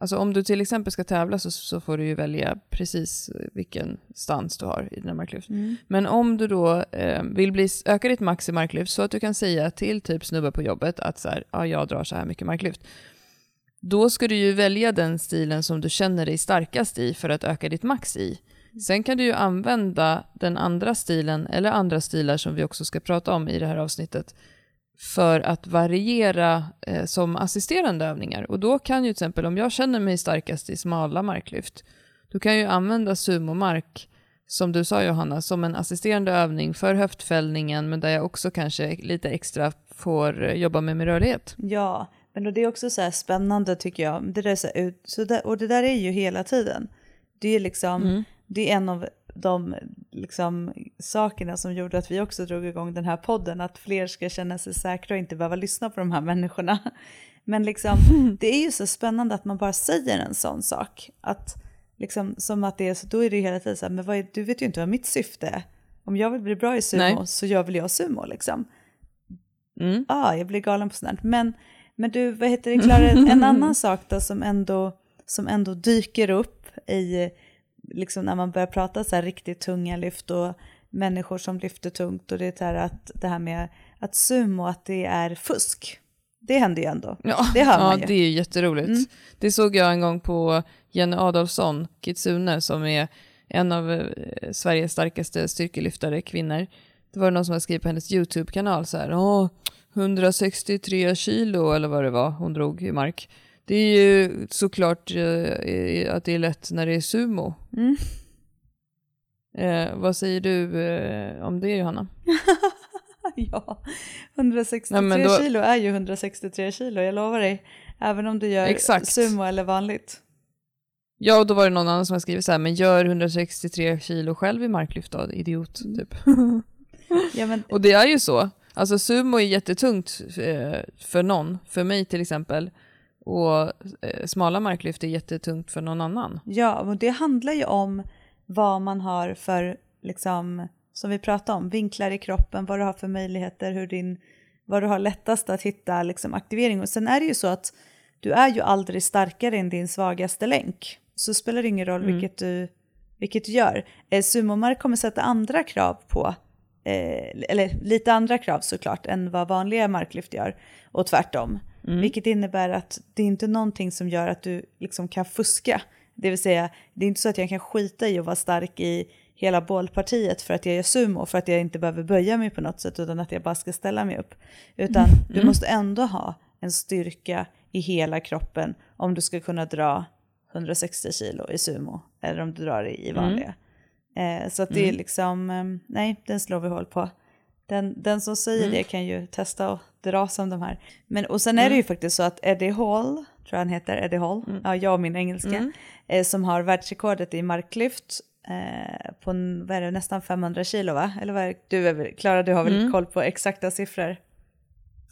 Alltså om du till exempel ska tävla så, så får du ju välja precis vilken stans du har i dina marklyft. Men om du då eh, vill bli, öka ditt max i marklyft så att du kan säga till typ snubbar på jobbet att så här, ja, jag drar så här mycket marklyft. Då ska du ju välja den stilen som du känner dig starkast i för att öka ditt max i. Sen kan du ju använda den andra stilen, eller andra stilar som vi också ska prata om i det här avsnittet, för att variera eh, som assisterande övningar. Och då kan ju till exempel, om jag känner mig starkast i smala marklyft, då kan jag ju använda sumomark som du sa Johanna, som en assisterande övning för höftfällningen, men där jag också kanske lite extra får eh, jobba med min rörlighet. Ja, men det är också så här spännande tycker jag. Det där är så så där, och det där är ju hela tiden. Det är liksom, mm. Det är en av de liksom, sakerna som gjorde att vi också drog igång den här podden, att fler ska känna sig säkra och inte behöva lyssna på de här människorna. Men liksom, (laughs) det är ju så spännande att man bara säger en sån sak. Att, liksom, som att det är så, då är det hela tiden så här, men vad är, du vet ju inte vad mitt syfte är. Om jag vill bli bra i sumo Nej. så gör väl jag sumo liksom. Mm. ah, jag blir galen på sånt Men, men du, vad heter det, Klara, en (laughs) annan sak då som ändå, som ändå dyker upp i, liksom när man börjar prata så här riktigt tunga lyft och människor som lyfter tungt och det är att det här med att sumo, att det är fusk. Det händer ju ändå. Ja, det hör man ja, ju. det är jätteroligt. Mm. Det såg jag en gång på Jenny Adolfsson, Kitsune, som är en av eh, Sveriges starkaste styrkelyftare, kvinnor. Det var någon som hade skrivit på hennes YouTube-kanal så här, Åh, 163 kilo eller vad det var hon drog i mark. Det är ju såklart eh, att det är lätt när det är sumo. Mm. Eh, vad säger du eh, om det Johanna? (laughs) ja, 163 Nej, då... kilo är ju 163 kilo, jag lovar dig. Även om du gör Exakt. sumo eller vanligt. Ja, och då var det någon annan som har skrivit så här, men gör 163 kilo själv i marklyft då, idiot, mm. typ. (laughs) ja, men... Och det är ju så. Alltså sumo är jättetungt eh, för någon, för mig till exempel. Och eh, smala marklyft är jättetungt för någon annan. Ja, och det handlar ju om vad man har för liksom som vi pratade om, vinklar i kroppen, vad du har för möjligheter, hur din, vad du har lättast att hitta liksom, aktivering. Och sen är det ju så att du är ju aldrig starkare än din svagaste länk. Så spelar det ingen roll mm. vilket, du, vilket du gör. Eh, sumomark kommer sätta andra krav på, eh, eller lite andra krav såklart, än vad vanliga marklyft gör. Och tvärtom. Mm. Vilket innebär att det är inte någonting som gör att du liksom kan fuska. Det vill säga, det är inte så att jag kan skita i att vara stark i hela bålpartiet för att jag gör sumo, för att jag inte behöver böja mig på något sätt utan att jag bara ska ställa mig upp. Utan mm. du måste ändå ha en styrka i hela kroppen om du ska kunna dra 160 kilo i sumo eller om du drar det i vanliga. Mm. Eh, så att det är mm. liksom, eh, nej, den slår vi hål på. Den, den som säger mm. det kan ju testa och dra som de här. Men, och sen är det ju mm. faktiskt så att Eddie Hall, tror jag han heter, Eddie Hall, ja, jag och min engelska, eh, som har världsrekordet i marklyft eh, på vad är det, nästan 500 kilo va? Eller vad är? Du är Klara du har väl mm. koll på exakta siffror?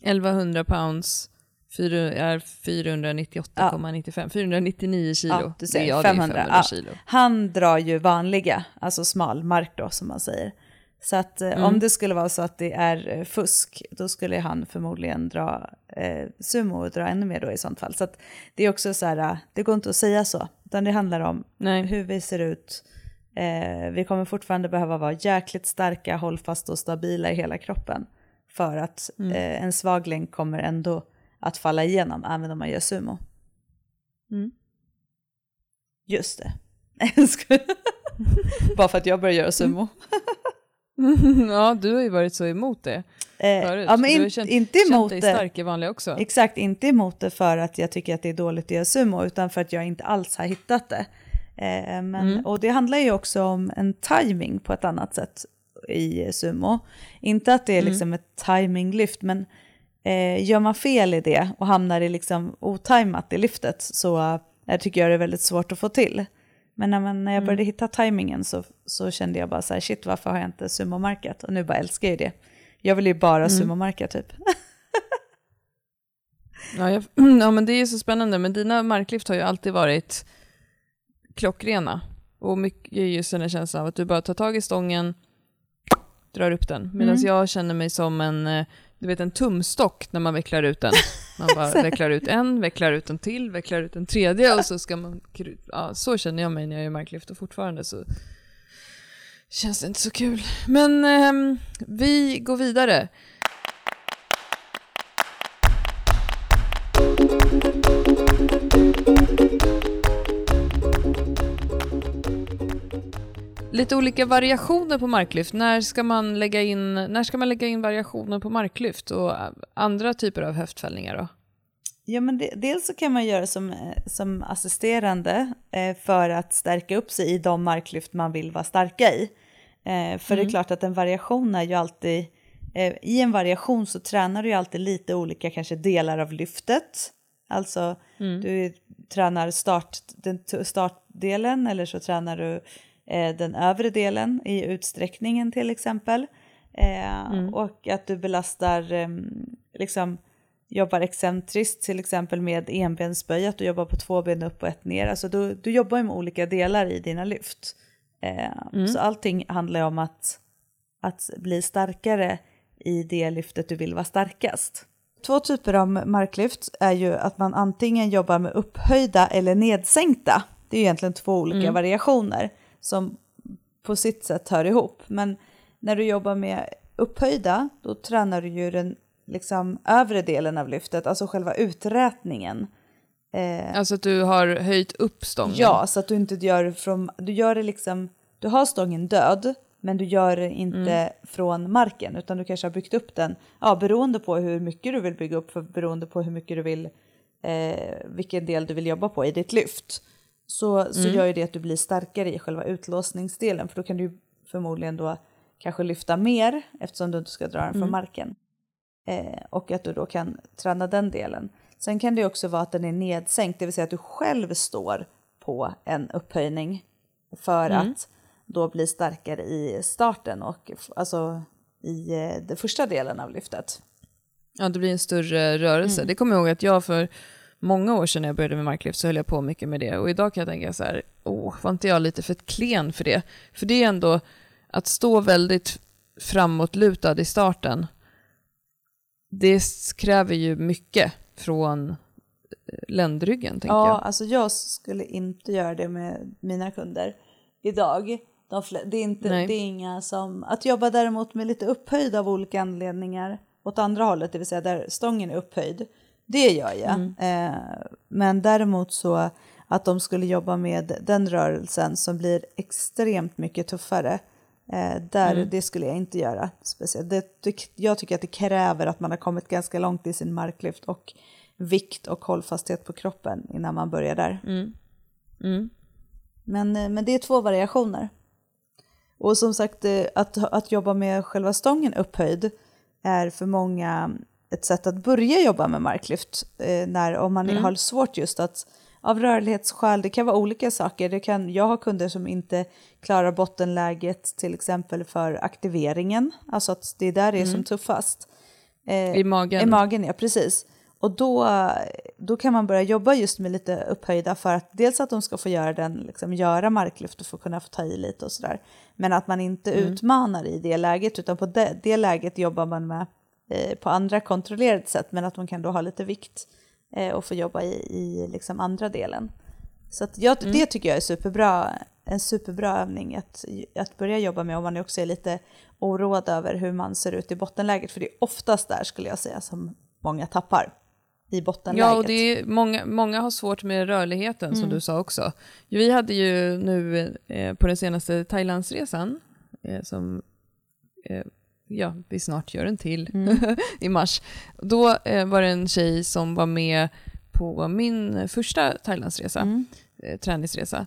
1100 pounds är 498,95, ja. 499 kilo. Ja, du ser, ja, 500. 500 ja. kilo. Han drar ju vanliga, alltså smal mark då som man säger. Så att eh, mm. om det skulle vara så att det är eh, fusk, då skulle han förmodligen dra eh, sumo och dra ännu mer då i sånt fall. Så att det är också så här, eh, det går inte att säga så, utan det handlar om Nej. hur vi ser ut, Eh, vi kommer fortfarande behöva vara jäkligt starka, hållfasta och stabila i hela kroppen. För att mm. eh, en svag länk kommer ändå att falla igenom även om man gör sumo. Mm. Just det. (laughs) (laughs) Bara för att jag börjar göra sumo. (laughs) (laughs) ja, du har ju varit så emot det eh, förut. Ja, men in, du har känt, inte emot känt dig stark i vanliga också. Exakt, inte emot det för att jag tycker att det är dåligt att göra sumo, utan för att jag inte alls har hittat det. Eh, men, mm. Och det handlar ju också om en timing på ett annat sätt i sumo. Inte att det är mm. liksom ett timinglyft, men eh, gör man fel i det och hamnar i liksom otajmat i lyftet så eh, tycker jag det är väldigt svårt att få till. Men när, man, när jag började mm. hitta tajmingen så, så kände jag bara så här, shit varför har jag inte sumomarkat? Och nu bara älskar jag det. Jag vill ju bara mm. sumomarka typ. (laughs) ja, jag, (clears throat) ja, men det är ju så spännande, men dina marklyft har ju alltid varit klockrena. Och mycket är just den här känslan av att du bara tar tag i stången, drar upp den. Medan mm. jag känner mig som en, eh, du vet en tumstock när man vecklar ut den. Man bara (laughs) vecklar ut en, vecklar ut en till, vecklar ut en tredje och så ska man... Ja, så känner jag mig när jag gör marklyft och fortfarande så känns det inte så kul. Men eh, vi går vidare. Lite olika variationer på marklyft. När ska man lägga in, när ska man lägga in variationer på marklyft och andra typer av höftfällningar då? Ja, men det, dels så kan man göra som, eh, som assisterande eh, för att stärka upp sig i de marklyft man vill vara starka i. Eh, för mm. det är mm. klart att en variation är ju alltid, eh, i en variation så tränar du ju alltid lite olika kanske delar av lyftet. Alltså mm. du tränar start, den startdelen eller så tränar du den övre delen i utsträckningen till exempel. Eh, mm. Och att du belastar, ehm, liksom jobbar excentriskt till exempel med enbensböj, att du jobbar på två ben upp och ett ner. Alltså du, du jobbar med olika delar i dina lyft. Eh, mm. Så allting handlar om att, att bli starkare i det lyftet du vill vara starkast. Två typer av marklyft är ju att man antingen jobbar med upphöjda eller nedsänkta. Det är egentligen två olika mm. variationer som på sitt sätt hör ihop. Men när du jobbar med upphöjda, då tränar du ju den liksom, övre delen av lyftet, alltså själva uträtningen. Eh, alltså att du har höjt upp stången? Ja, så att du inte gör från, du gör det liksom, du har stången död, men du gör det inte mm. från marken, utan du kanske har byggt upp den, ja, beroende på hur mycket du vill bygga upp, för beroende på hur mycket du vill, eh, vilken del du vill jobba på i ditt lyft. Så, så mm. gör ju det att du blir starkare i själva utlåsningsdelen, för då kan du förmodligen då kanske lyfta mer eftersom du inte ska dra den från mm. marken. Eh, och att du då kan träna den delen. Sen kan det också vara att den är nedsänkt, det vill säga att du själv står på en upphöjning för mm. att då bli starkare i starten och alltså i eh, den första delen av lyftet. Ja, det blir en större rörelse. Mm. Det kommer jag ihåg att jag för många år sedan jag började med marklyft så höll jag på mycket med det och idag kan jag tänka så här, åh, var inte jag lite för klen för det? För det är ändå att stå väldigt framåtlutad i starten, det kräver ju mycket från eh, ländryggen, tänker ja, jag. Ja, alltså jag skulle inte göra det med mina kunder idag. De det, är inte, det är inga som... Att jobba däremot med lite upphöjd av olika anledningar åt andra hållet, det vill säga där stången är upphöjd, det gör jag. Mm. Eh, men däremot så att de skulle jobba med den rörelsen som blir extremt mycket tuffare Eh, där, mm. Det skulle jag inte göra. Speciellt. Det, det, jag tycker att det kräver att man har kommit ganska långt i sin marklyft och vikt och hållfasthet på kroppen innan man börjar där. Mm. Mm. Men, eh, men det är två variationer. Och som sagt, eh, att, att jobba med själva stången upphöjd är för många ett sätt att börja jobba med marklyft. När, om man mm. har svårt just att av rörlighetsskäl. Det kan vara olika saker. Det kan, jag har kunder som inte klarar bottenläget till exempel för aktiveringen. Alltså att det är där det är mm. som tuffast. Eh, I magen? I magen, ja precis. Och då, då kan man börja jobba just med lite upphöjda för att dels att de ska få göra den, liksom, göra marklyft och få kunna få ta i lite och sådär. Men att man inte mm. utmanar i det läget utan på det, det läget jobbar man med eh, på andra kontrollerade sätt men att man kan då ha lite vikt eh, och få jobba i, i liksom andra delen. Så jag, mm. det tycker jag är superbra, en superbra övning att, att börja jobba med om man också är lite oroad över hur man ser ut i bottenläget. För det är oftast där skulle jag säga som många tappar i bottenläget. Ja, och det är många, många har svårt med rörligheten mm. som du sa också. Vi hade ju nu eh, på den senaste Thailandsresan eh, som eh, ja, vi snart gör en till mm. (laughs) i mars. Då eh, var det en tjej som var med på min första Thailandsresa, mm. eh, träningsresa.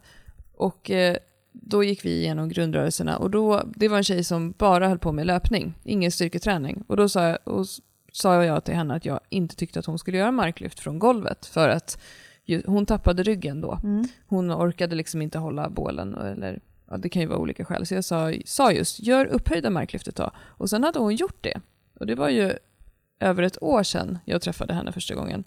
Och eh, då gick vi igenom grundrörelserna och då, det var en tjej som bara höll på med löpning, ingen styrketräning. Och då sa jag, och sa jag till henne att jag inte tyckte att hon skulle göra marklyft från golvet för att hon tappade ryggen då. Mm. Hon orkade liksom inte hålla bålen eller ja, det kan ju vara olika skäl. Så jag sa, sa just, gör upphöjda marklyft ett tag. Och sen hade hon gjort det. Och det var ju över ett år sedan jag träffade henne första gången.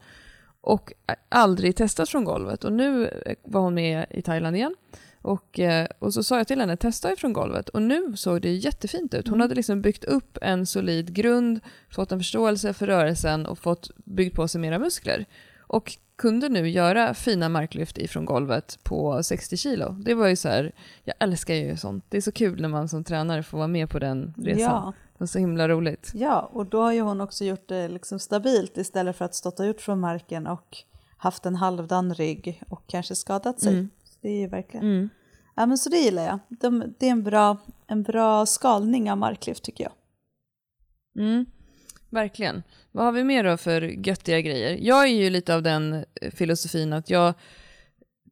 Och aldrig testat från golvet. Och nu var hon med i Thailand igen. Och, eh, och så sa jag till henne, testa ifrån golvet. Och nu såg det jättefint ut. Hon mm. hade liksom byggt upp en solid grund, fått en förståelse för rörelsen och fått byggt på sig mera muskler. Och kunde nu göra fina marklyft ifrån golvet på 60 kilo. Det var ju så här, jag älskar ju sånt. Det är så kul när man som tränare får vara med på den resan. Ja. Det är så himla roligt. Ja, och då har ju hon också gjort det liksom stabilt istället för att stått ut från marken och haft en halvdan rygg och kanske skadat sig. Mm. Det är ju verkligen... Mm. Ja, men så det gillar jag. det är en bra, en bra skalning av marklyft tycker jag. Mm. Verkligen. Vad har vi mer då för göttiga grejer? Jag är ju lite av den eh, filosofin att jag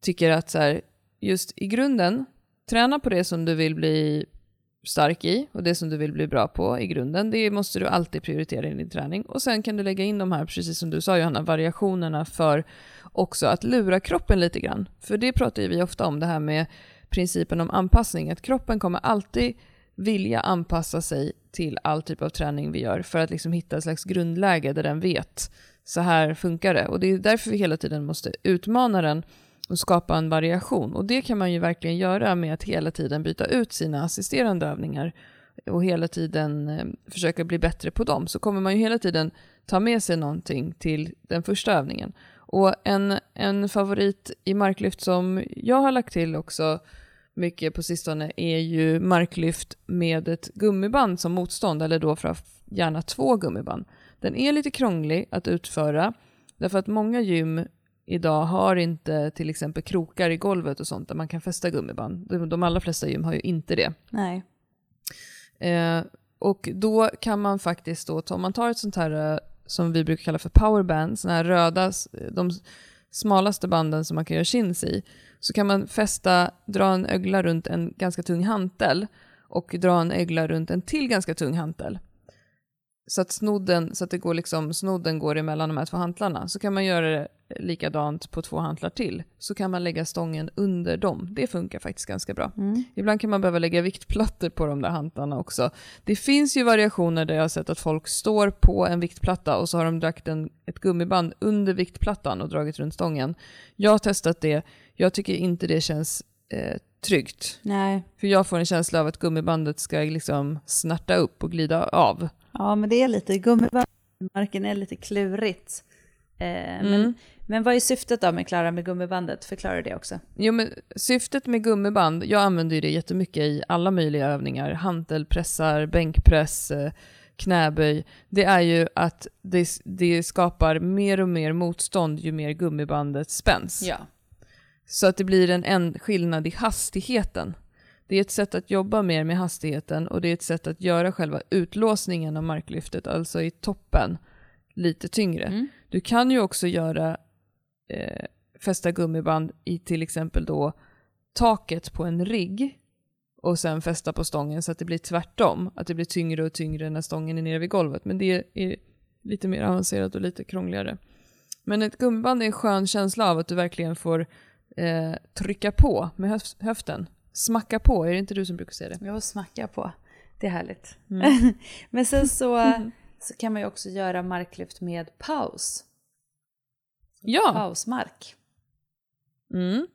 tycker att så här, just i grunden, träna på det som du vill bli stark i och det som du vill bli bra på i grunden. Det måste du alltid prioritera i din träning. Och sen kan du lägga in de här, precis som du sa Johanna, variationerna för också att lura kroppen lite grann. För det pratar ju vi ofta om, det här med principen om anpassning, att kroppen kommer alltid vilja anpassa sig till all typ av träning vi gör för att liksom hitta ett slags grundläge där den vet så här funkar det. Och det är därför vi hela tiden måste utmana den och skapa en variation. Och det kan man ju verkligen göra med att hela tiden byta ut sina assisterande övningar och hela tiden eh, försöka bli bättre på dem. Så kommer man ju hela tiden ta med sig någonting till den första övningen. Och en, en favorit i marklyft som jag har lagt till också mycket på sistone är ju marklyft med ett gummiband som motstånd, eller då för gärna två gummiband. Den är lite krånglig att utföra, därför att många gym idag har inte till exempel krokar i golvet och sånt där man kan fästa gummiband. De, de allra flesta gym har ju inte det. Nej. Eh, och då kan man faktiskt då, om man tar ett sånt här eh, som vi brukar kalla för powerband, såna här röda, de smalaste banden som man kan göra chins i, så kan man fästa, dra en ögla runt en ganska tung hantel och dra en ögla runt en till ganska tung hantel. Så att, snodden, så att det går liksom, snodden går emellan de här två hantlarna. Så kan man göra det likadant på två hantlar till. Så kan man lägga stången under dem. Det funkar faktiskt ganska bra. Mm. Ibland kan man behöva lägga viktplattor på de där hantlarna också. Det finns ju variationer där jag har sett att folk står på en viktplatta och så har de dragit en, ett gummiband under viktplattan och dragit runt stången. Jag har testat det. Jag tycker inte det känns eh, tryggt. Nej. För jag får en känsla av att gummibandet ska liksom snärta upp och glida av. Ja, men det är lite, gummibandmarken är lite klurigt. Eh, mm. men, men vad är syftet då med Klara med gummibandet? Förklara det också. Jo, men syftet med gummiband, jag använder ju det jättemycket i alla möjliga övningar, hantelpressar, bänkpress, eh, knäböj, det är ju att det, det skapar mer och mer motstånd ju mer gummibandet spänns. Ja. Så att det blir en, en skillnad i hastigheten. Det är ett sätt att jobba mer med hastigheten och det är ett sätt att göra själva utlåsningen av marklyftet, alltså i toppen, lite tyngre. Mm. Du kan ju också göra eh, fästa gummiband i till exempel då taket på en rigg och sen fästa på stången så att det blir tvärtom, att det blir tyngre och tyngre när stången är nere vid golvet. Men det är lite mer avancerat och lite krångligare. Men ett gummiband är en skön känsla av att du verkligen får eh, trycka på med höf höften. Smacka på, är det inte du som brukar säga det? Jo, smacka på. Det är härligt. Mm. (laughs) Men sen så, (laughs) så kan man ju också göra marklyft med paus. Ja. Pausmark. Mm.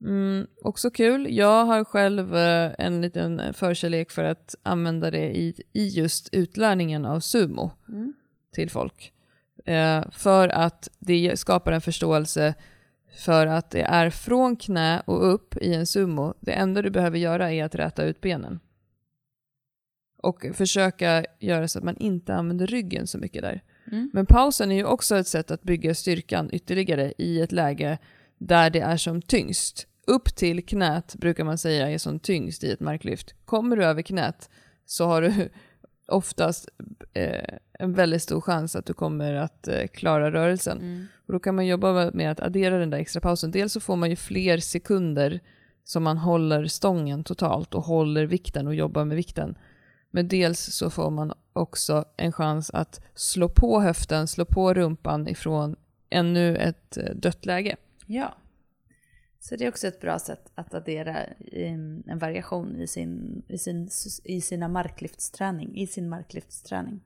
Mm, också kul. Jag har själv eh, en liten förkärlek för att använda det i, i just utlärningen av sumo mm. till folk. Eh, för att det skapar en förståelse för att det är från knä och upp i en sumo. Det enda du behöver göra är att räta ut benen. Och försöka göra så att man inte använder ryggen så mycket där. Mm. Men pausen är ju också ett sätt att bygga styrkan ytterligare i ett läge där det är som tyngst. Upp till knät brukar man säga är som tyngst i ett marklyft. Kommer du över knät så har du (laughs) oftast eh, en väldigt stor chans att du kommer att eh, klara rörelsen. Mm. Och då kan man jobba med att addera den där extra pausen. Dels så får man ju fler sekunder som man håller stången totalt och håller vikten och jobbar med vikten. Men dels så får man också en chans att slå på höften, slå på rumpan ifrån ännu ett eh, dött läge. Ja. Så det är också ett bra sätt att addera en variation i sin, i sin, i sina marklyftsträning, i sin marklyftsträning.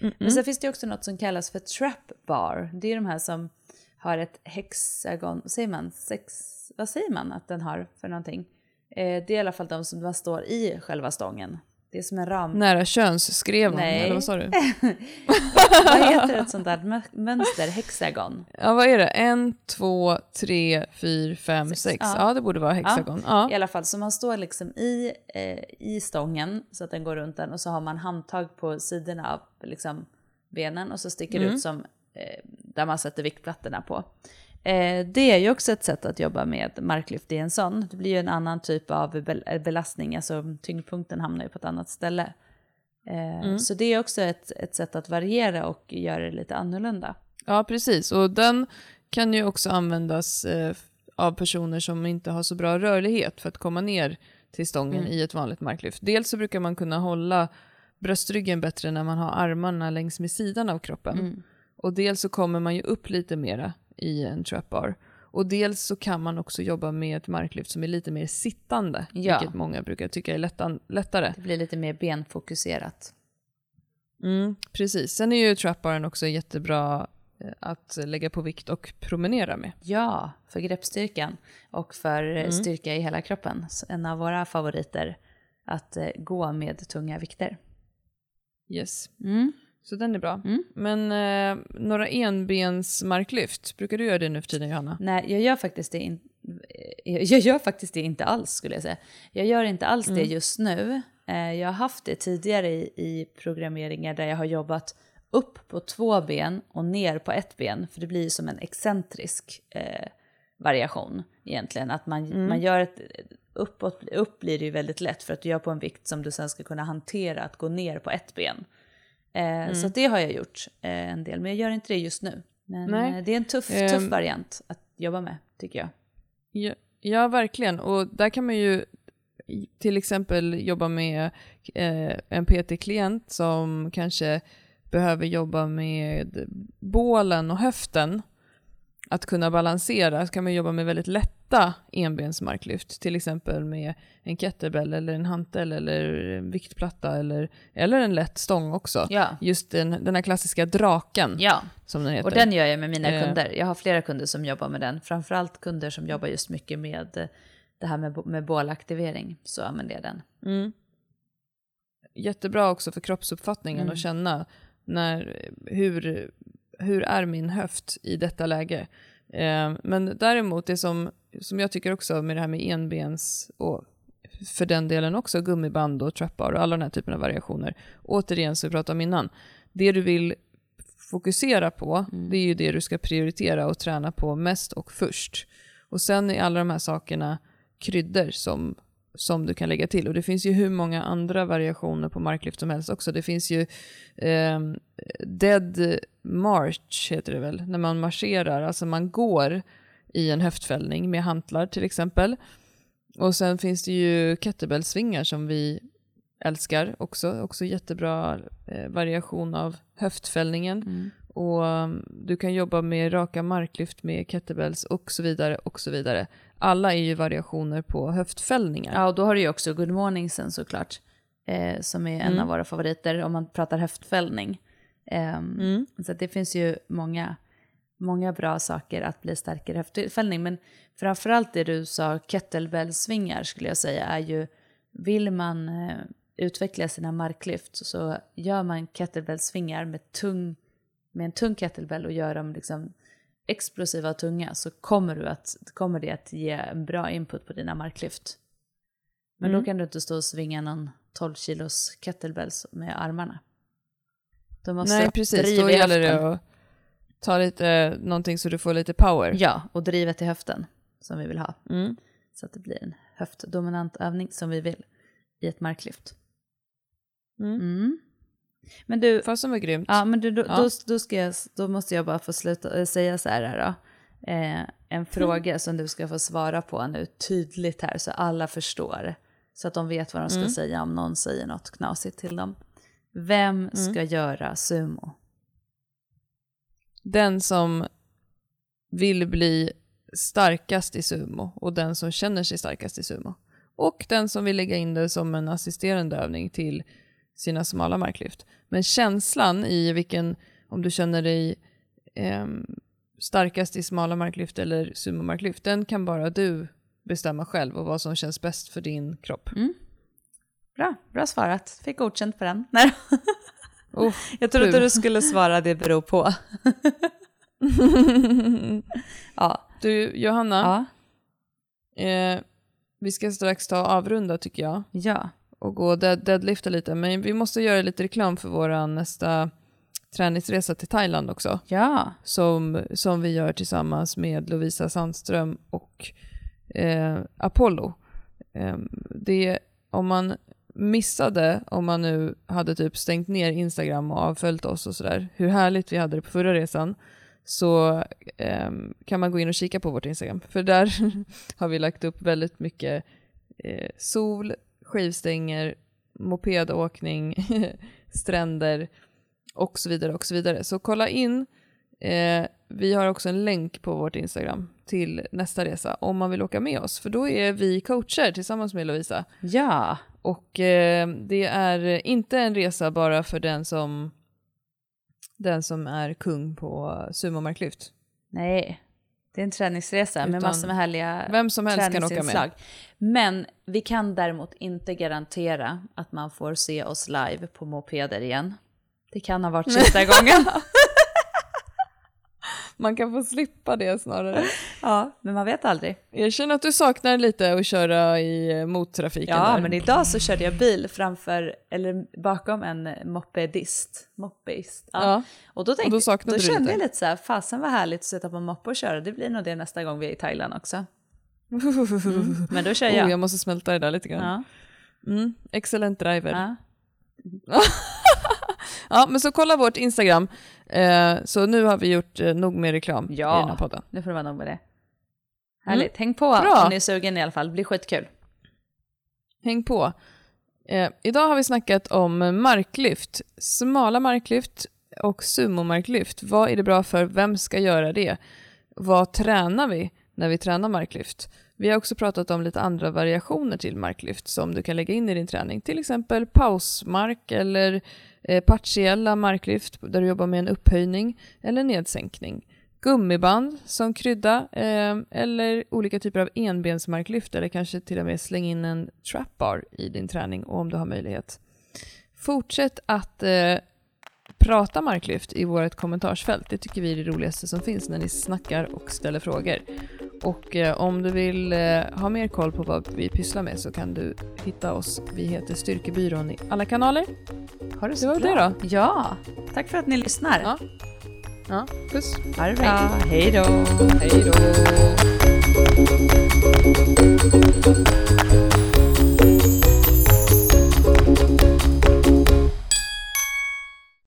Mm -mm. Men sen finns det också något som kallas för trap bar. Det är de här som har ett hexagon, säger man, sex, vad säger man att den har för någonting? Eh, det är i alla fall de som man står i själva stången. Det är som en ram. Nära könsskrev Nej. eller vad sa du? (laughs) vad heter ett sånt där mönster? Hexagon? Ja, vad är det? En, två, tre, fyra, fem, sex. sex. Ja. ja. det borde vara hexagon. Ja. ja. I alla fall, så man står liksom i, eh, i stången så att den går runt den och så har man handtag på sidorna av liksom, benen och så sticker mm. ut som eh, där man sätter viktplattorna på. Eh, det är ju också ett sätt att jobba med marklyft i en sån. Det blir ju en annan typ av belastning, alltså tyngdpunkten hamnar ju på ett annat ställe. Eh, Mm. Så det är också ett, ett sätt att variera och göra det lite annorlunda. Ja, precis. Och den kan ju också användas eh, av personer som inte har så bra rörlighet för att komma ner till stången Mm. i ett vanligt marklyft. Dels så brukar man kunna hålla bröstryggen bättre när man har armarna längs med sidan av kroppen. Mm. Och dels så kommer man ju upp lite mera i en trap bar. Och dels så kan man också jobba med ett marklyft som är lite mer sittande, Ja. vilket många brukar tycka är lättan, lättare. Det blir lite mer benfokuserat. Mm, precis. Sen är ju trapbaren också jättebra eh, att lägga på vikt och promenera med. Ja, för greppstyrkan och för eh, Mm. styrka i hela kroppen. En av våra favoriter att eh, gå med tunga vikter. Yes. Mm. Så den är bra. Mm. Men eh, några enbensmarklyft, brukar du göra det nu för tiden Johanna? Nej, jag gör faktiskt det in... eh, (laughs) Jag gör faktiskt det inte alls skulle jag säga. Jag gör inte alls det just nu. Eh, Jag har haft det tidigare i, i programmeringar där jag har jobbat upp på två ben och ner på ett ben. För det blir som en excentrisk eh, variation egentligen. Att man, man gör ett... Uppåt, upp blir det ju väldigt lätt för att du gör på en vikt som du sen ska kunna hantera att gå ner på ett ben. Eh, Så att det har jag gjort eh, en del, men jag gör inte det just nu. Men Nej. eh, det är en tuff, tuff variant att jobba med, tycker jag. Ja, ja, verkligen. Och där kan man ju till exempel jobba med eh, en PT-klient som kanske behöver jobba med bålen och höften. Att kunna balansera så kan man jobba med väldigt lätta enbensmarklyft, till exempel med en kettlebell eller en hantel eller en viktplatta eller, eller en lätt stång också. Ja, Just den, den här klassiska draken ja. som den heter. och den gör jag med mina Eh. kunder. Jag har flera kunder som jobbar med den. Framförallt kunder som jobbar just mycket med eh, det här med, med bålaktivering. Så använder jag den. Mm. Jättebra också för kroppsuppfattningen Mm. att känna när, hur, hur är min höft i detta läge. Eh, men däremot det som, som jag tycker också med det här med enbens och för den delen också gummiband och trappar och alla den här typen av variationer. Återigen så vi pratade om innan. Det du vill fokusera på, det är ju det du ska prioritera och träna på mest och först. Och sen är alla de här sakerna kryddor som, som du kan lägga till. Och det finns ju hur många andra variationer på marklyft som helst också. Det finns ju eh, dead march heter det väl, när man marscherar, alltså man går i en höftfällning med hantlar till exempel. Och sen finns det ju kettlebellsvingar som vi älskar också, också jättebra eh, variation av höftfällningen. Mm. Och um, du kan jobba med raka marklyft med kettlebells och så vidare och så vidare. Alla är ju variationer på höftfällningar. Ja, och då har du ju också Good Morning sen såklart. Eh, som är en Mm. av våra favoriter om man pratar höftfällning. Ehm, Mm. Så det finns ju många, många bra saker att bli starkare i höftfällning. Men framförallt det du sa, kettlebellsvingar skulle jag säga, är ju, vill man eh, utveckla sina marklyft så gör man kettlebellsvingar med, tung, med en tung kettlebell och gör dem liksom explosiva och tunga så kommer, du att, kommer det att ge en bra input på dina marklyft. Men Mm. då kan du inte stå och svinga någon 12 kilos kettlebells med armarna. Nej, precis. Då gäller det att ta lite, någonting så du får lite power. Ja, och drivet i höften som vi vill ha. Mm. Så att det blir en höftdominant övning som vi vill i ett marklyft. Mm. Mm. Men du, Fasen var grymt. ja, men du då, Ja. då, då, ska jag, då måste jag bara få sluta äh, säga så här då. Eh, Mm. en fråga som du ska få svara på nu tydligt här så alla förstår. Så att de vet vad de ska Mm. säga om någon säger något knasigt till dem. Vem Mm. ska göra sumo? Den som vill bli starkast i sumo och den som känner sig starkast i sumo. Och den som vill lägga in det som en assisterande övning till sina smala marklyft. Men känslan i vilken, om du känner dig ehm, starkast i smala marklyft eller sumomarklyft, den kan bara du bestämma själv och vad som känns bäst för din kropp. Bra, bra svarat. Fick godkänt på den. (laughs) Nej, Oh, jag trodde Puh. du skulle svara det beror på. (laughs) ja. du, Johanna, ja. eh, vi ska strax ta och avrunda tycker jag. Ja. Och gå och dead, deadlifta lite. Men vi måste göra lite reklam för vår nästa träningsresa till Thailand också. Ja. Som, som vi gör tillsammans med Lovisa Sandström och eh, Apollo. Eh, det, om man missade, om man nu hade typ stängt ner Instagram och avföljt oss och sådär, hur härligt vi hade det på förra resan, så eh, kan man gå in och kika på vårt Instagram. För där (laughs) har vi lagt upp väldigt mycket eh, sol, skivstänger, mopedåkning, (laughs) stränder och så vidare och så vidare. Så kolla in. Eh, vi har också en länk på vårt Instagram till nästa resa om man vill åka med oss. För då är vi coacher tillsammans med Lovisa. Ja. Och eh, det är inte en resa bara för den som, den som är kung på sumomarklyft. Nej, det är en träningsresa Utan med massor med härliga Vem som helst kan åka med. Men vi kan däremot inte garantera att man får se oss live på mopeder igen. Det kan ha varit sista (laughs) gången. Man kan få slippa det snarare. Ja, men man vet aldrig. Erkänn att du saknar lite att köra i eh, mottrafiken Ja, där. men idag så körde jag bil framför, eller bakom en mopedist. Moppeist. Ja. Ja. Och då, tänkte, Och då saknade då du kände lite. jag lite så här, fasen vad härligt att sätta på moppe och köra. Det blir nog det nästa gång vi är i Thailand också. Mm. (laughs) Men då kör Oh, jag. jag måste smälta det där lite grann. Ja, Mm, excellent driver. Ja. (laughs) ja. men så kolla vårt Instagram. Eh, så nu har vi gjort eh, nog med reklam Ja. i den här podden. Nu får det vara nog med det. Härligt, häng på Mm. Bra. om ni är sugen i alla fall. Det blir skitkul. Häng på. Eh, idag har vi snackat om marklyft, smala marklyft och sumomarklyft. Vad är det bra för? Vem ska göra det? Vad tränar vi när vi tränar marklyft? Vi har också pratat om lite andra variationer till marklyft som du kan lägga in i din träning. Till exempel pausmark eller Eh, partiella marklyft där du jobbar med en upphöjning eller nedsänkning. Gummiband som krydda eh, eller olika typer av enbensmarklyft eller kanske till och med släng in en trapbar i din träning om du har möjlighet. Fortsätt att eh, prata marklyft i vårt kommentarsfält. Det tycker vi är det roligaste som finns när ni snackar och ställer frågor. Och eh, om du vill eh, ha mer koll på vad vi pysslar med så kan du hitta oss. Vi heter Styrkebyrån i alla kanaler. Ha det Det var det då. Ja, tack för att ni lyssnar. Ja. Ja, puss. Ha det bra. Hej då. Hej då.